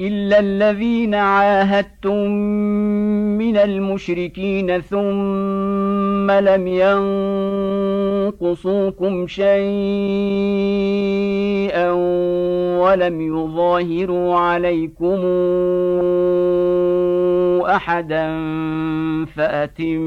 الا الذين عاهدتم من المشركين ثم لم ينقصوكم شيئا ولم يظاهروا عليكم احدا فاتموا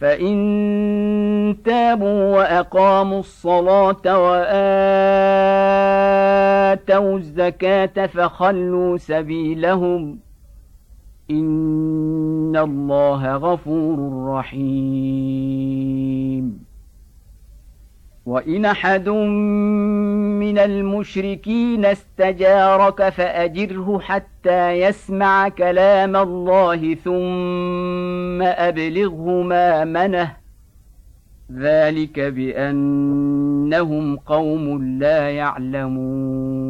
فان تابوا واقاموا الصلاه واتوا الزكاه فخلوا سبيلهم ان الله غفور رحيم وإن أحد من المشركين استجارك فأجره حتى يسمع كلام الله ثم أبلغه مامنه ذلك بأنهم قوم لا يعلمون.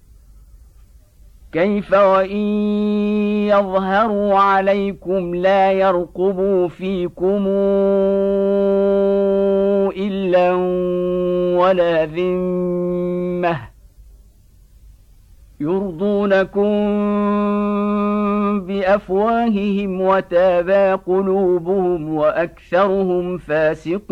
كيف وإن يظهروا عليكم لا يرقبوا فيكم إلا ولا ذمة يرضونكم بأفواههم وتابى قلوبهم وأكثرهم فاسقون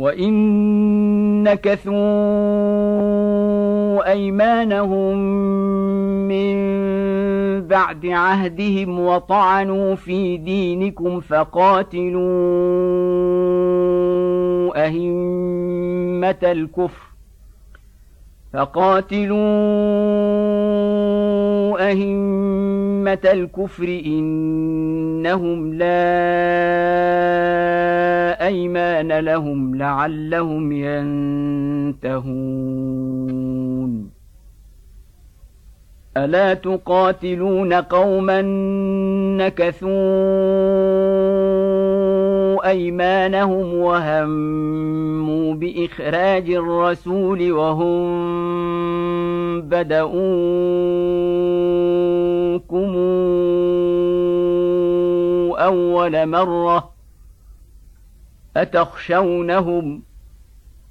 وان نكثوا ايمانهم من بعد عهدهم وطعنوا في دينكم فقاتلوا ائمه الكفر فقاتلوا أئمة الكفر إنهم لا أيمان لهم لعلهم ينتهون. ألا تقاتلون قوما نكثوا أيمانهم وهموا بإخراج الرسول وهم بدؤوكم أول مرة أتخشونهم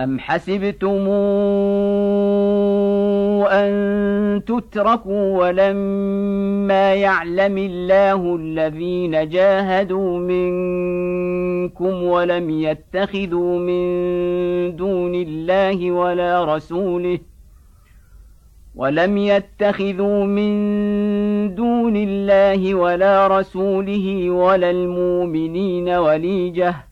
أم حسبتم أن تتركوا ولما يعلم الله الذين جاهدوا منكم ولم يتخذوا من دون الله ولا رسوله ولم يتخذوا من دون الله ولا رسوله ولا المؤمنين وليجه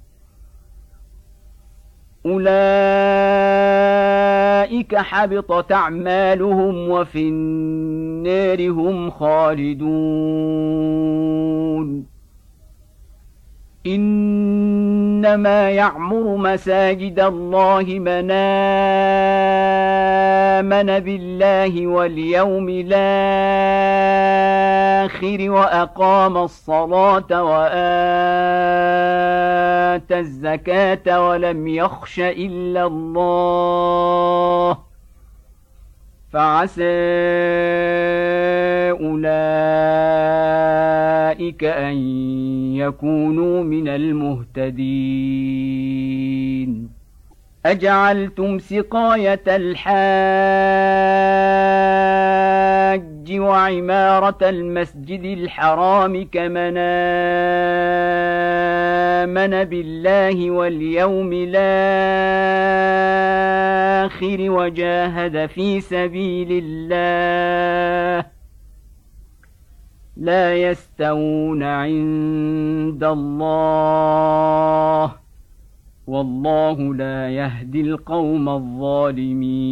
أولئك حبطت أعمالهم وفي النار هم خالدون. إنما يعمر مساجد الله من آمن بالله واليوم الآخر وأقام الصلاة واتى الزكاة ولم يخش إلا الله فعسى أولئك أن يكونوا من المهتدين. أجعلتم سقاية الحاج وعمارة المسجد الحرام كمن آمن بالله واليوم الآخر وجاهد في سبيل الله لا يستوون عند الله والله لا يهدي القوم الظالمين.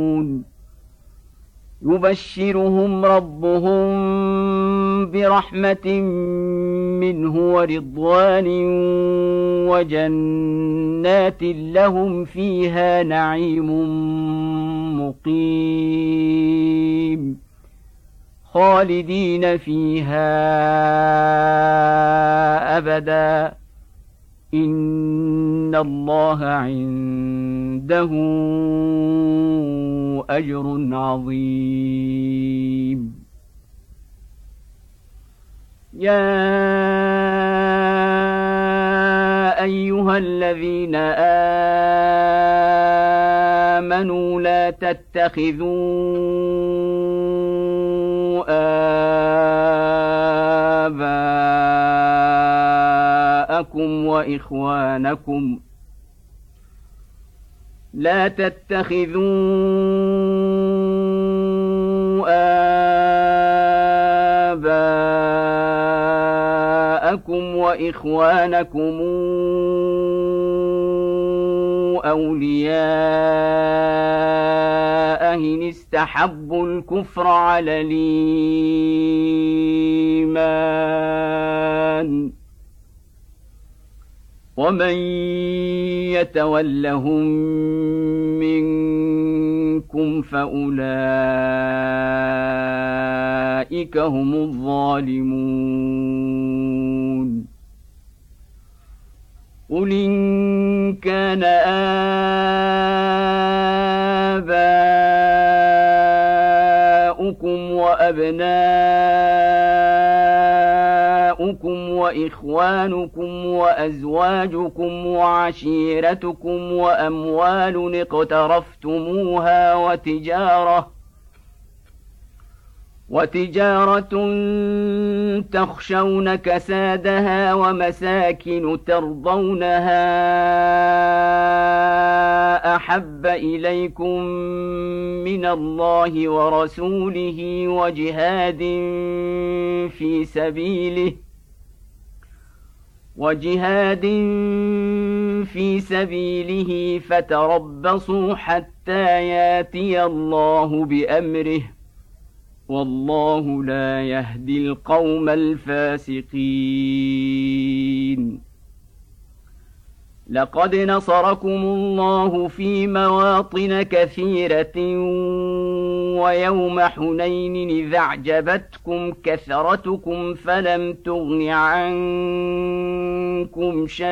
يبشرهم ربهم برحمة منه ورضوان وجنات لهم فيها نعيم مقيم خالدين فيها أبدا. ان الله عنده اجر عظيم. يا ايها الذين امنوا لا تتخذوا اباءكم وإخوانكم. لا تتخذوا آباءكم وإخوانكم أولياء. إن استحبوا الكفر على الإيمان. ومن يتولهم منكم فأولئك هم الظالمون. قل إن كان آباؤكم وأبناؤكم واخوانكم وأزواجكم وعشيرتكم وأموال اقترفتموها وتجارة وتجارة تخشون كسادها ومساكن ترضونها أحب إليكم من الله ورسوله وجهاد في سبيله وجهاد في سبيله فتربصوا حتى ياتي الله بأمره والله لا يهدي القوم الفاسقين. لقد نصركم الله في مواطن كثيرة ويوم حنين إذا أعجبتكم كثرتكم فلم تغن عنكم شيئا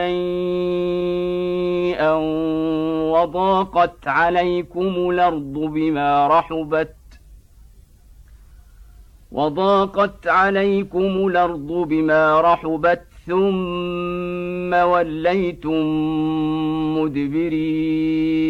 وضاقت عليكم الأرض بما رحبت وضاقت عليكم الأرض بما رحبت ثم وليتم مدبرين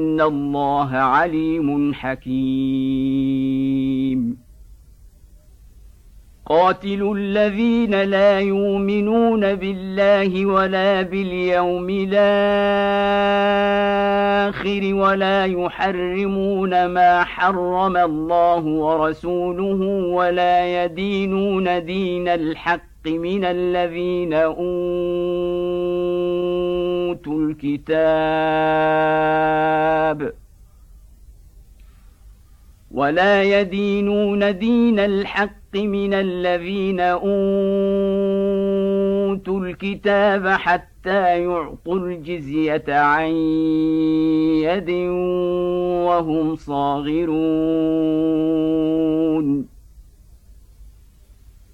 ان الله عليم حكيم. قاتلوا الذين لا يؤمنون بالله ولا باليوم الآخر ولا يحرمون ما حرم الله ورسوله ولا يدينون دين الحق من الذين اوتوا الكتاب ولا يدينون دين الحق من الذين اوتوا الكتاب حتى يعطوا الجزيه عن يد وهم صاغرون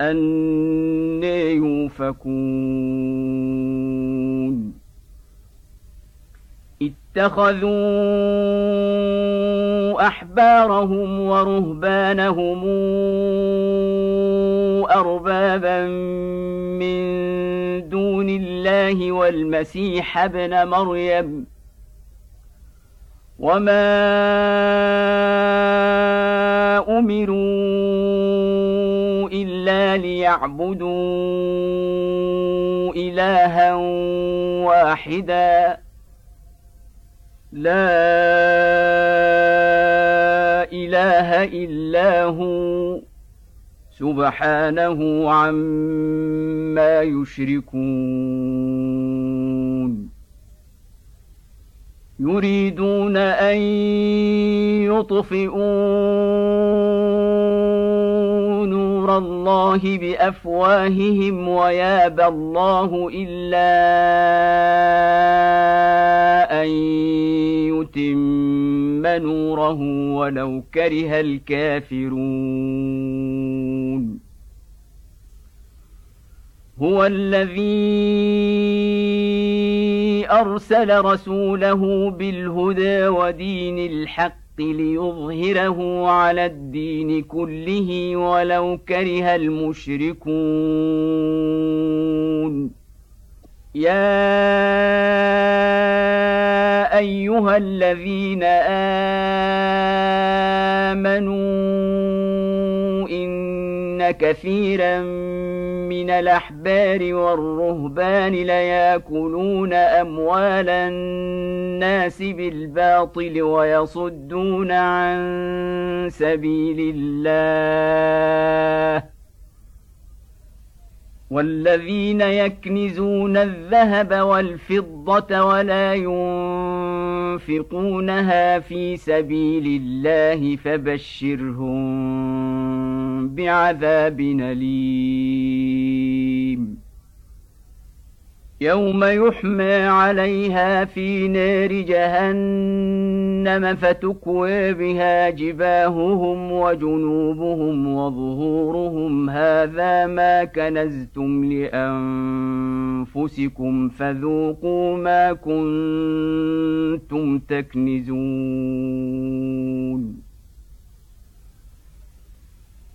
أن يؤفكون اتخذوا أحبارهم ورهبانهم أربابا من دون الله والمسيح ابن مريم. وما أمروا ليعبدوا إلها واحدا. لا إله إلا هو. سبحانه عما يشركون. يريدون أن يطفئوا نور الله بأفواههم ويابى الله إلا أن يتم نوره ولو كره الكافرون. هو الذي أرسل رسوله بالهدى ودين الحق ليظهره على الدين كله ولو كره المشركون. يا أيها الذين آمنوا كثيرا من الأحبار والرهبان ليأكلون أموال الناس بالباطل ويصدون عن سبيل الله. والذين يكنزون الذهب والفضة ولا ينفقونها في سبيل الله فبشرهم بعذاب أليم. يوم يحمى عليها في نار جهنم فتكوي بها جباههم وجنوبهم وظهورهم. هذا ما كنزتم لأنفسكم فذوقوا ما كنتم تكنزون.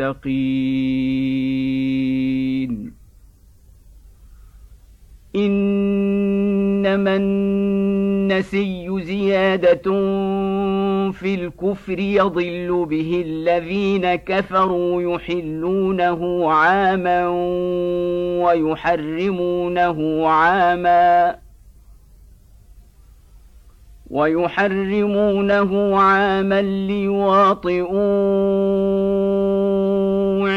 المتقين إنما النسي زيادة في الكفر يضل به الذين كفروا يحلونه عاما ويحرمونه عاما ويحرمونه عاما ليواطئوا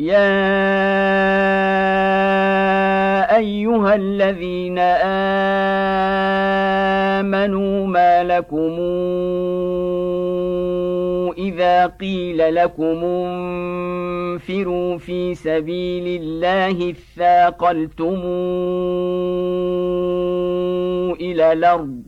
يا ايها الذين امنوا ما لكم اذا قيل لكم انفروا في سبيل الله اثاقلتم إلى الأرض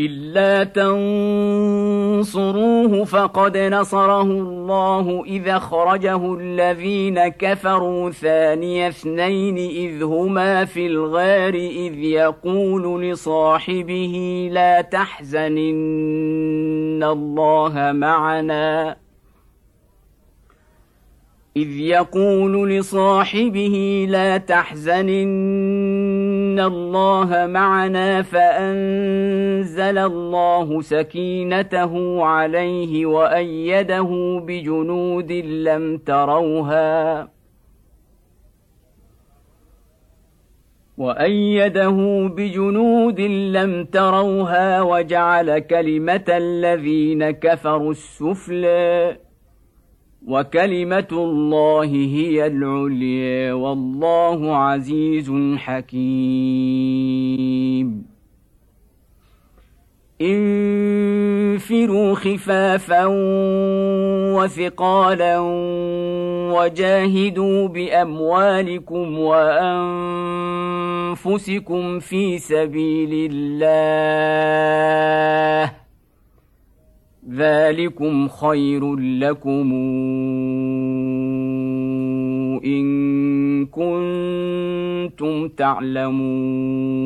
إلا تنصروه فقد نصره الله إذا اخرجه الذين كفروا ثاني اثنين إذ هما في الغار إذ يقول لصاحبه لا تحزن إن الله معنا. إذ يقول لصاحبه لا تحزن إن الله معنا فأنزل الله سكينته عليه وأيده بجنود لم تروها وأيده بجنود لم تروها وجعل كلمة الذين كفروا السفلي وكلمة الله هي العليا والله عزيز حكيم. انفروا خفافا وثقالا وجاهدوا بأموالكم وأنفسكم في سبيل الله. ذلكم خير لكم ان كنتم تعلمون.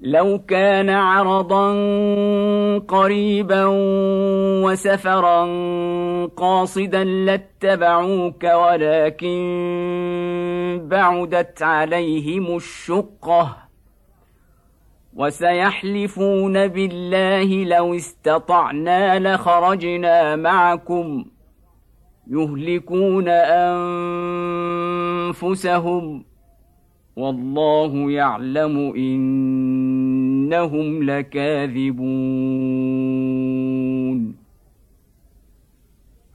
لو كان عرضا قريبا وسفرا قاصدا لاتبعوك ولكن بعدت عليهم الشقه وسيحلفون بالله لو استطعنا لخرجنا معكم يهلكون أنفسهم والله يعلم إنهم لكاذبون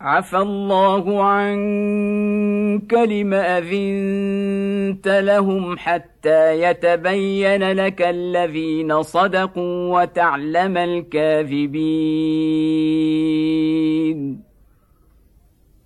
عفى الله عنك لم أذنت لهم حتى يتبين لك الذين صدقوا وتعلم الكاذبين.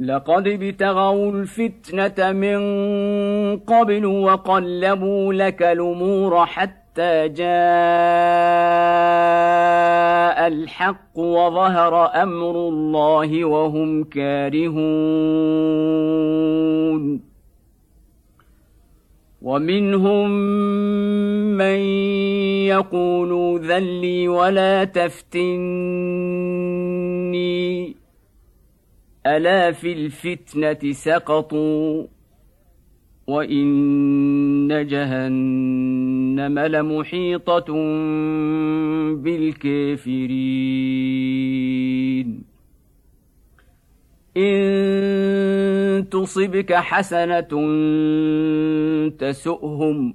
لقد ابتغوا الفتنة من قبل وقلبوا لك الأمور حتى جاء الحق وظهر أمر الله وهم كارهون. ومنهم من يقول ذلي ولا تفتني. ألا في الفتنة سقطوا وإن جهنم لمحيطة بالكافرين. إن تصبك حسنة تسؤهم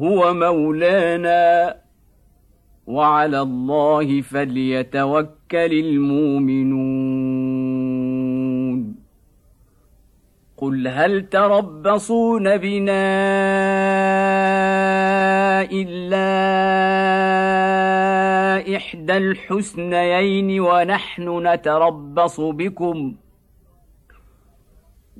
هو مولانا. وعلى الله فليتوكل المؤمنون. قل هل تربصون بنا إلا إحدى الحسنيين ونحن نتربص بكم؟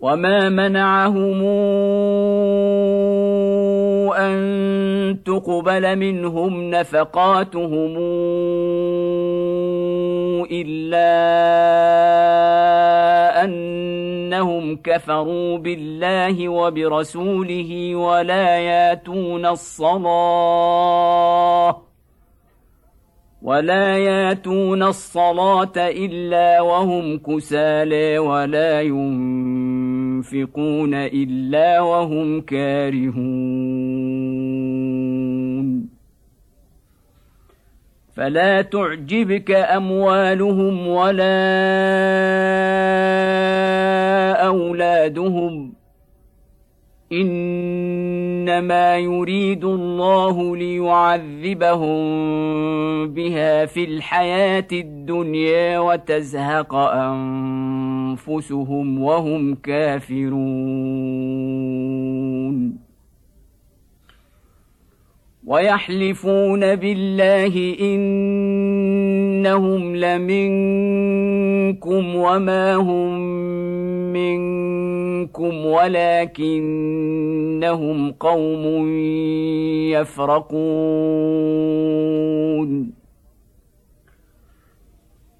وما منعهم ان تقبل منهم نفقاتهم الا انهم كفروا بالله وبرسوله ولا ياتون الصلاه ولا ياتون الصلاه الا وهم كسالى ولا ينفقون إلا وهم كارهون. فلا تعجبك أموالهم ولا أولادهم. إنما يريد الله ليعذبهم بها في الحياة الدنيا وتزهق أنفسهم. وهم كافرون. ويحلفون بالله إنهم لمنكم وما هم منكم ولكنهم قوم يفرقون.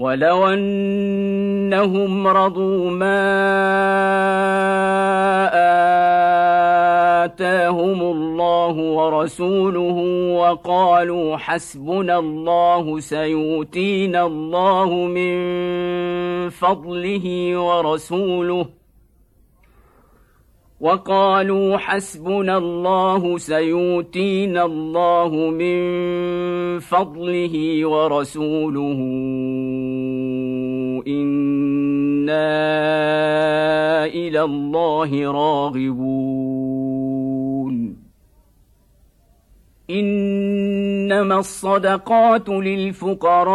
ولو أنهم رضوا ما آتاهم الله ورسوله وقالوا حسبنا الله سيؤتينا الله من فضله ورسوله وقالوا حسبنا الله سيؤتينا الله من فضله ورسوله أنا إلى الله راغبون إنما الصدقات للفقراء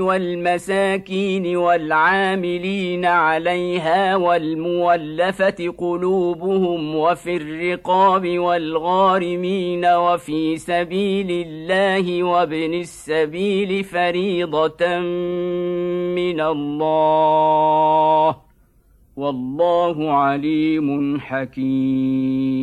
والمساكين والعاملين عليها والمولفه قلوبهم وفي الرقاب والغارمين وفي سبيل الله وابن السبيل فريضة من الله والله عليم حكيم.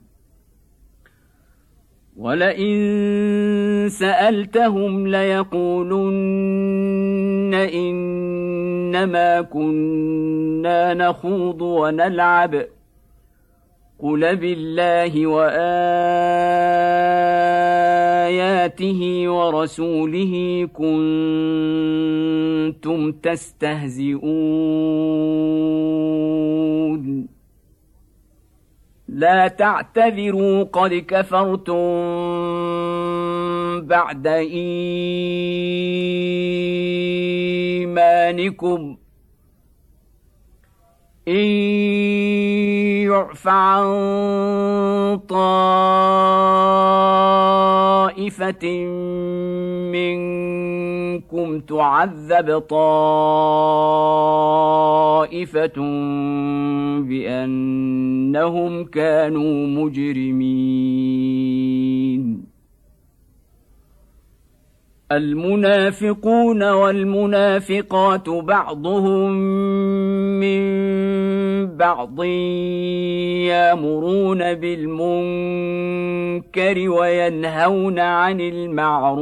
ولئن سألتهم ليقولن إنما كنا نخوض ونلعب. قل بالله وآياته ورسوله كنتم تستهزئون. لا تعتذروا قد كفرتم بعد إيمانكم. إن يعف عن طائفة منكم تعذب طائفة بأنهم كانوا مجرمين. المنافقون والمنافقات بعضهم من بعض يامرون بالمنكر وينهون عن المعروف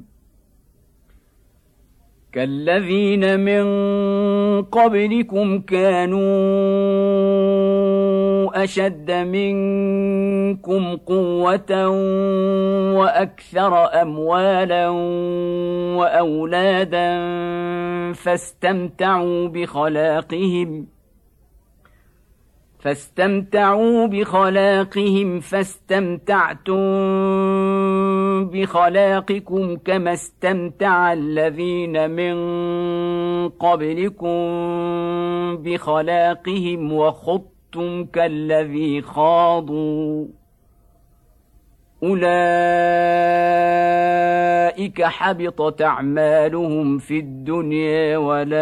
كالذين من قبلكم كانوا أشد منكم قوة وأكثر أموالا وأولادا فاستمتعوا بخلاقهم فاستمتعوا بخلاقهم فاستمتعتم بخلاقكم كما استمتع الذين من قبلكم بخلاقهم وخضتم كالذي خاضوا. أولئك حبطت أعمالهم في الدنيا والآخرة.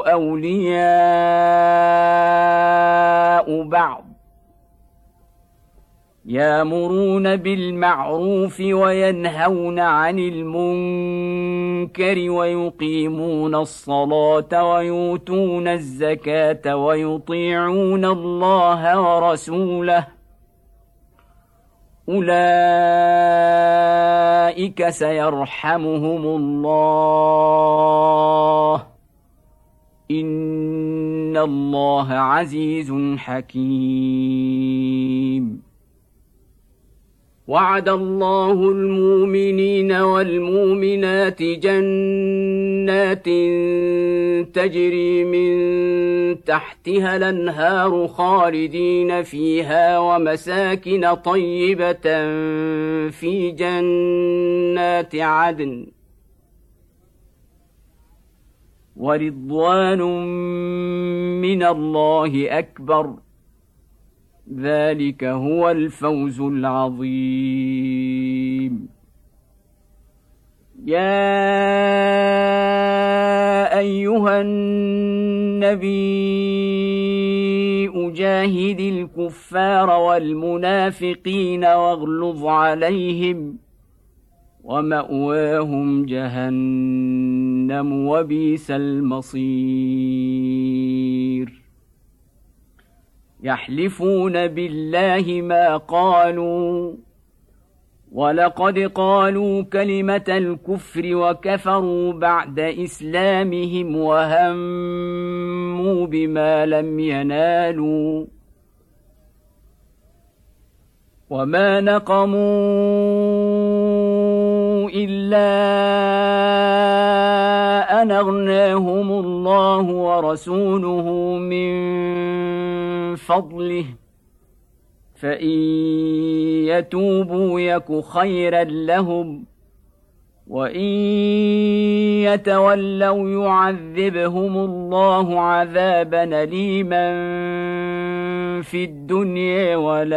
أولياء بعض يامرون بالمعروف وينهون عن المنكر ويقيمون الصلاة ويؤتون الزكاة ويطيعون الله ورسوله أولئك سيرحمهم الله ان الله عزيز حكيم. وعد الله المؤمنين والمؤمنات جنات تجري من تحتها الانهار خالدين فيها ومساكن طيبه في جنات عدن. ورضوان من الله أكبر. ذلك هو الفوز العظيم. يا أيها النبي أجاهد الكفار والمنافقين واغلظ عليهم. ومأواهم جهنم وبئس المصير. يحلفون بالله ما قالوا ولقد قالوا كلمة الكفر وكفروا بعد إسلامهم وهموا بما لم ينالوا. وما نقموا إلا أن أغناهم الله ورسوله من فضله. فإن يتوبوا يك خيرا لهم وإن يتولوا يعذبهم الله عذابا اليما في الدنيا والآخرة.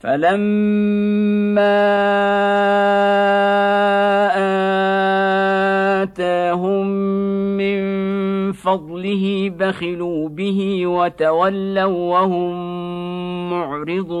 فلما اتاهم من فضله بخلوا به وتولوا وهم معرضون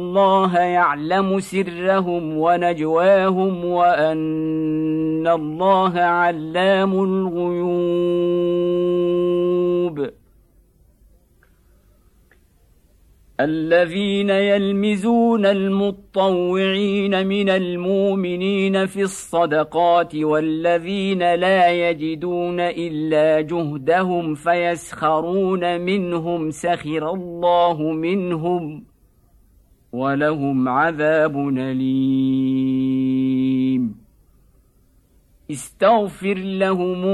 الله يعلم سرهم ونجواهم وأن الله علام الغيوب. الذين يلمزون المطوعين من المؤمنين في الصدقات والذين لا يجدون إلا جهدهم فيسخرون منهم سخر الله منهم ولهم عذاب أليم. استغفر لهم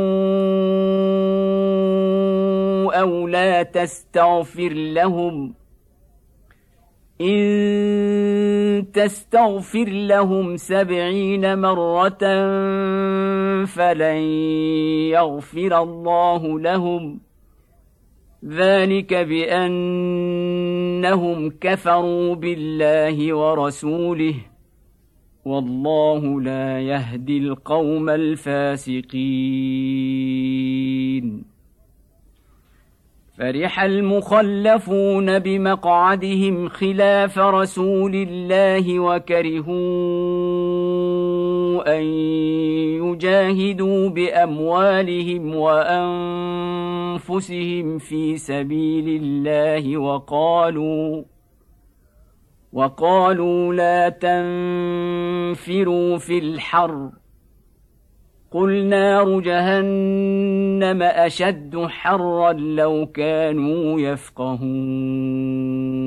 أو لا تستغفر لهم. إن تستغفر لهم سبعين مرة فلن يغفر الله لهم. ذلك بأنهم كفروا بالله ورسوله والله لا يهدي القوم الفاسقين. فرح المخلفون بمقعدهم خلاف رسول الله وكرهوا أن يجاهدوا بأموالهم وأنفسهم في سبيل الله وقالوا وقالوا لا تنفروا في الحر. قل نار جهنم أشد حرا لو كانوا يفقهون.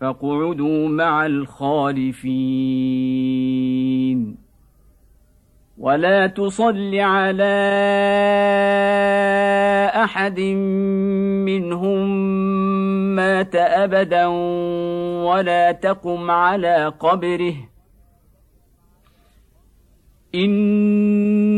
فاقعدوا مع الخالفين. ولا تصل على أحد منهم مات أبدا ولا تقم على قبره.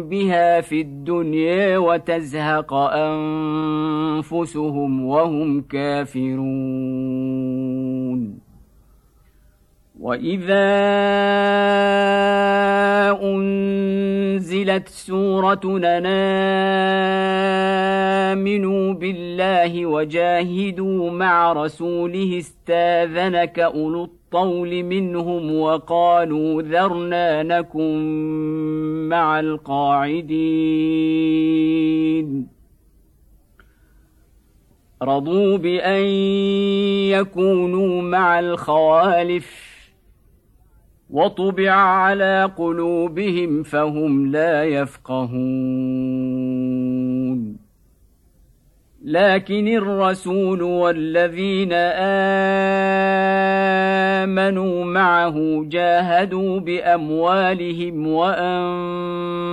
بها في الدنيا وتزهق انفسهم وهم كافرون واذا انزلت سوره امنوا بالله وجاهدوا مع رسوله استاذنك اولو الطول منهم وقالوا ذرنا نكن مع القاعدين رضوا بان يكونوا مع الخوالف وطبع على قلوبهم فهم لا يفقهون. لكن الرسول والذين آمنوا معه جاهدوا بأموالهم وأنفسهم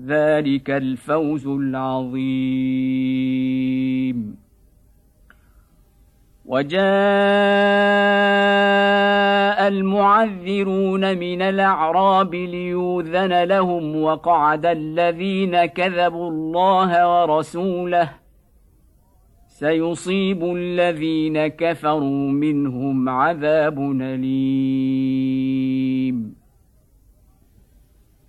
ذلك الفوز العظيم. وجاء المعذرون من الأعراب ليوذن لهم وقعد الذين كذبوا الله ورسوله. سيصيب الذين كفروا منهم عذاب أليم.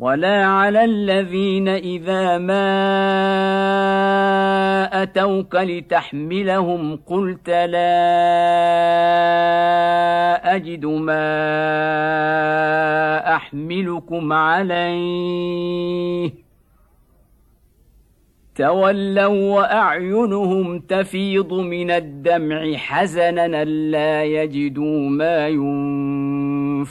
ولا على الذين اذا ما اتوك لتحملهم قلت لا اجد ما احملكم عليه تولوا واعينهم تفيض من الدمع حزنا لا يجدوا ما ينفقون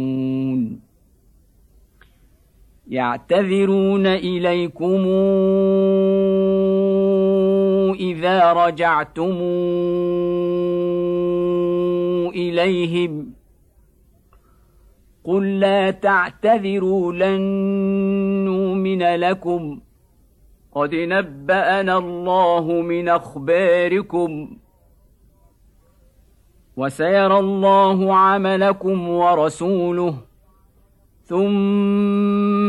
يعتذرون إليكم إذا رجعتم إليهم. قل لا تعتذروا لن نؤمن لكم. قد نبأنا الله من أخباركم. وسيرى الله عملكم ورسوله. ثم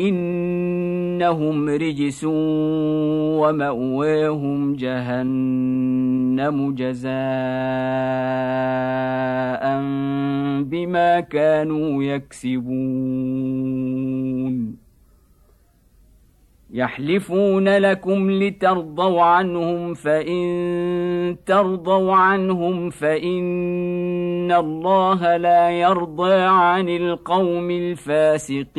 إنهم رجس ومأواهم جهنم جزاء بما كانوا يكسبون. يحلفون لكم لترضوا عنهم فإن ترضوا عنهم فإن الله لا يرضى عن القوم الفاسقين.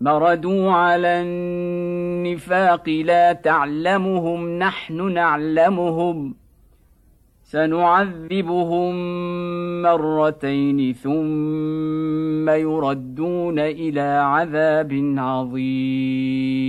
مردوا على النفاق لا تعلمهم نحن نعلمهم سنعذبهم مرتين ثم يردون إلى عذاب عظيم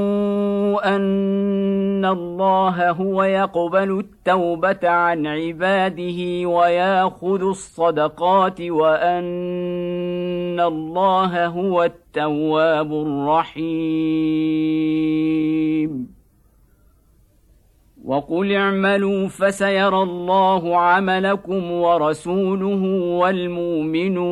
أن الله هو يقبل التوبة عن عباده ويأخذ الصدقات وأن الله هو التواب الرحيم. وقل اعملوا فسيرى الله عملكم ورسوله والمؤمنون.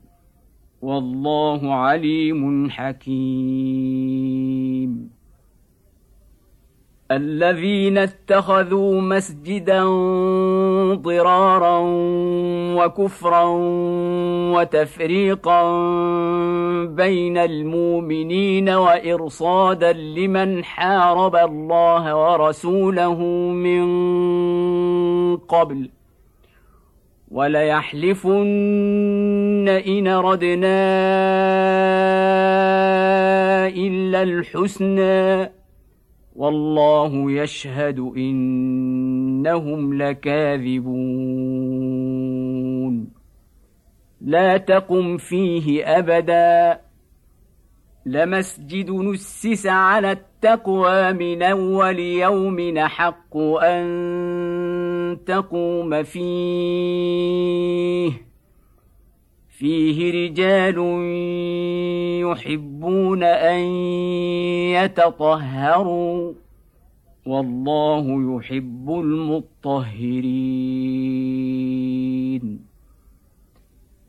والله عليم حكيم. الذين اتخذوا مسجدا ضرارا وكفرا وتفريقا بين المؤمنين وإرصادا لمن حارب الله ورسوله من قبل وليحلفن إن ردنا إلا الحسنى والله يشهد إنهم لكاذبون. لا تقم فيه أبدا. لمسجد نسس على التقوى من أول يوم حق أن تقوم فيه. فيه رجال يحبون أن يتطهروا والله يحب المطهرين.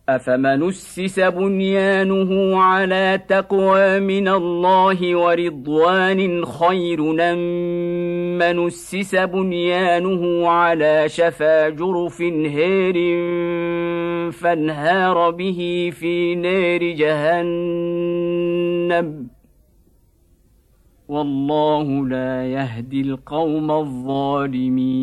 أفمن أسس بنيانه على تقوى من الله ورضوان خير من اسس بنيانه على شفا جرف هير فانهار به في نار جهنم والله لا يهدي القوم الظالمين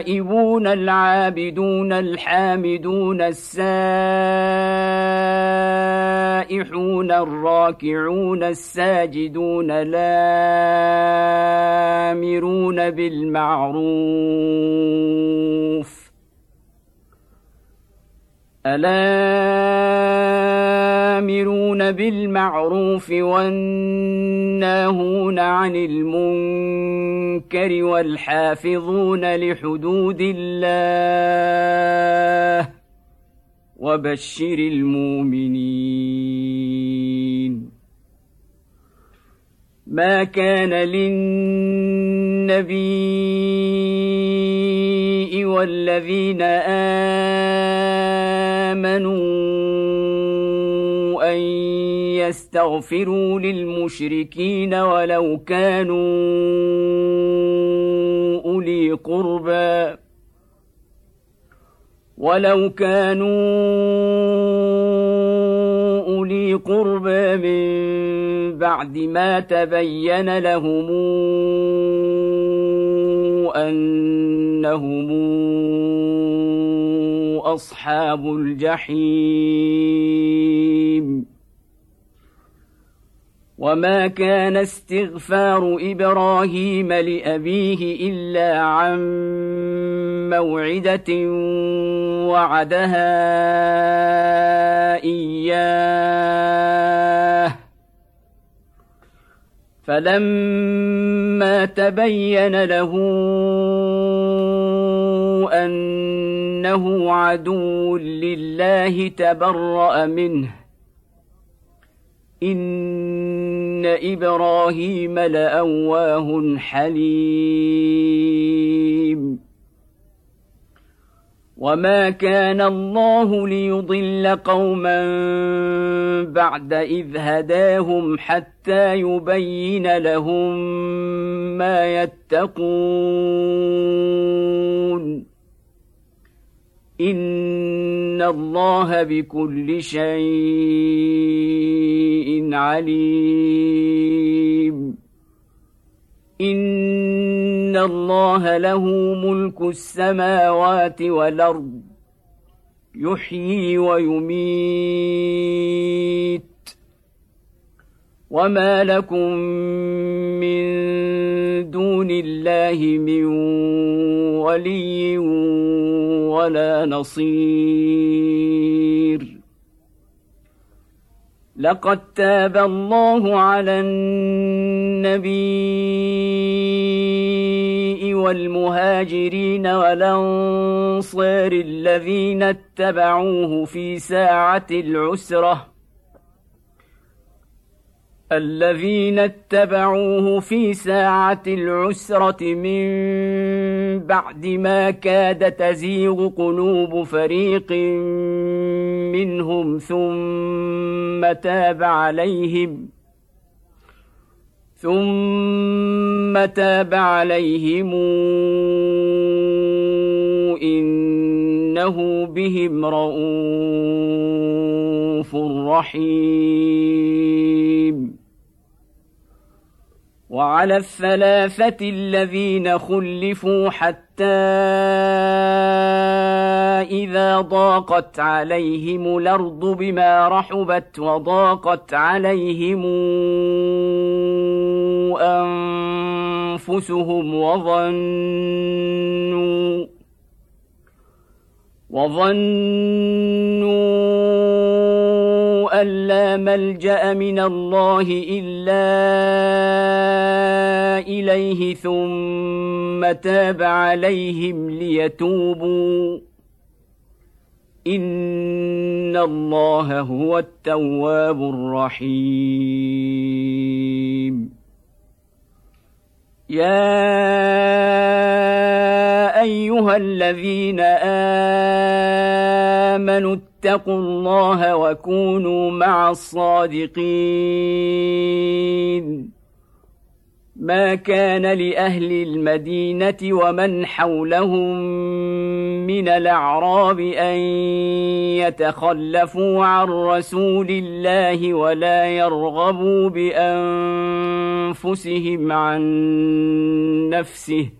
التائبون العابدون الحامدون السائحون الراكعون الساجدون الآمرون بالمعروف الآمرون بالمعروف والناهون عن المنكر والحافظون لحدود الله وبشر المؤمنين. ما كان للنبي والذين امنوا أن يستغفروا للمشركين ولو كانوا أولي قربى ولو كانوا أولي قربى من بعد ما تبين لهم أنهم أصحاب الجحيم. وما كان استغفار إبراهيم لأبيه إلا عن موعدة وعدها إياه. فلما تبين له انه عدو لله تبرا منه ان إبراهيم لاواه حليم وما كان الله ليضل قوما بعد اذ هداهم حتى يبين لهم ما يتقون ان الله بكل شيء عليم ان الله له ملك السماوات والارض. يحيي ويميت. وما لكم من دون الله من ولي ولا نصير. لقد تاب الله على النبي والمهاجرين والأنصار الذين اتبعوه في ساعة العسرة. الذين اتبعوه في ساعة العسرة من بعد ما كاد تزيغ قلوب فريق منهم ثم تاب عليهم ثم تاب عليهم إنه بهم رءوف رحيم. وعلى الثلاثة الذين خلفوا حتى إذا ضاقت عليهم الأرض بما رحبت وضاقت عليهم أنفسهم وظنوا وظنوا أن لا ملجأ من الله إلا إليه ثم تاب عليهم ليتوبوا إن الله هو التواب الرحيم يا ايها الذين امنوا اتقوا الله وكونوا مع الصادقين ما كان لاهل المدينة ومن حولهم من الأعراب أن يتخلفوا عن رسول الله ولا يرغبوا بأنفسهم عن نفسه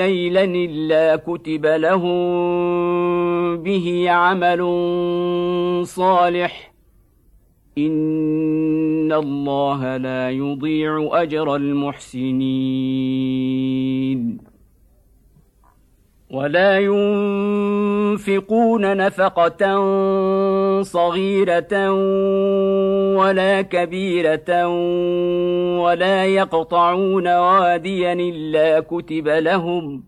نيلا إلا كتب لهم به عمل صالح. إن الله لا يضيع أجر المحسنين. ولا ينفقون نفقة صغيرة ولا كبيرة ولا يقطعون واديا إلا كتب لهم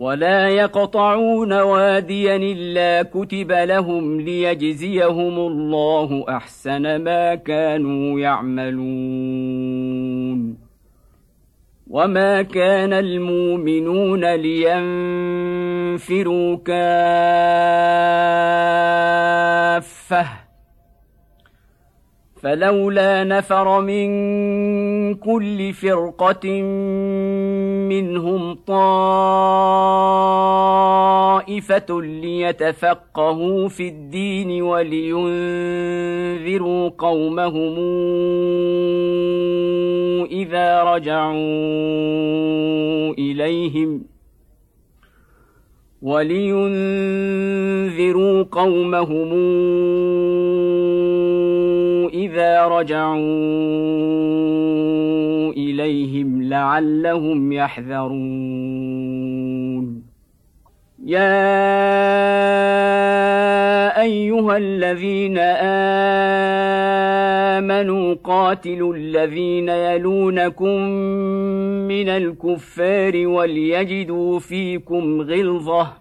ولا يقطعون واديا إلا كتب لهم ليجزيهم الله أحسن ما كانوا يعملون وما كان المؤمنون لينفروا كافه فلولا نفر من كل فرقة منهم طائفة ليتفقهوا في الدين ولينذروا قومهم إذا رجعوا إليهم ولينذروا قومهم إذا رجعوا إليهم لعلهم يحذرون. يا أيها الذين آمنوا قاتلوا الذين يلونكم من الكفار وليجدوا فيكم غلظة.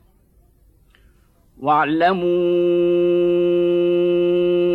واعلموا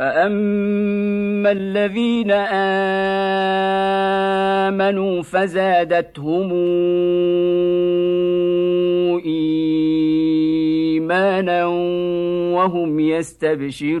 فأما الذين آمنوا فزادتهم إيمانا وهم يستبشرون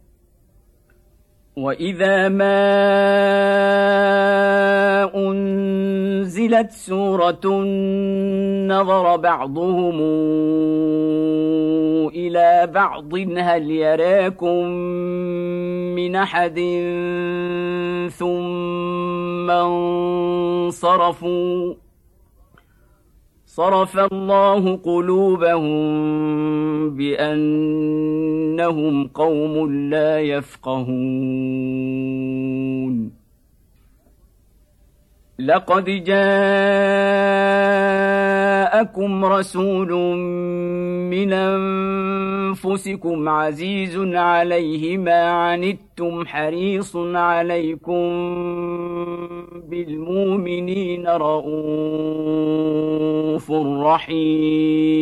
واذا ما انزلت سوره نظر بعضهم إلى بعض هل يراكم من احد ثم انصرفوا صرف الله قلوبهم بأنهم قوم لا يفقهون. لقد جاءكم رسول من أنفسكم عزيز عليه ما عنتم حريص عليكم بالمؤمنين رءوف رحيم.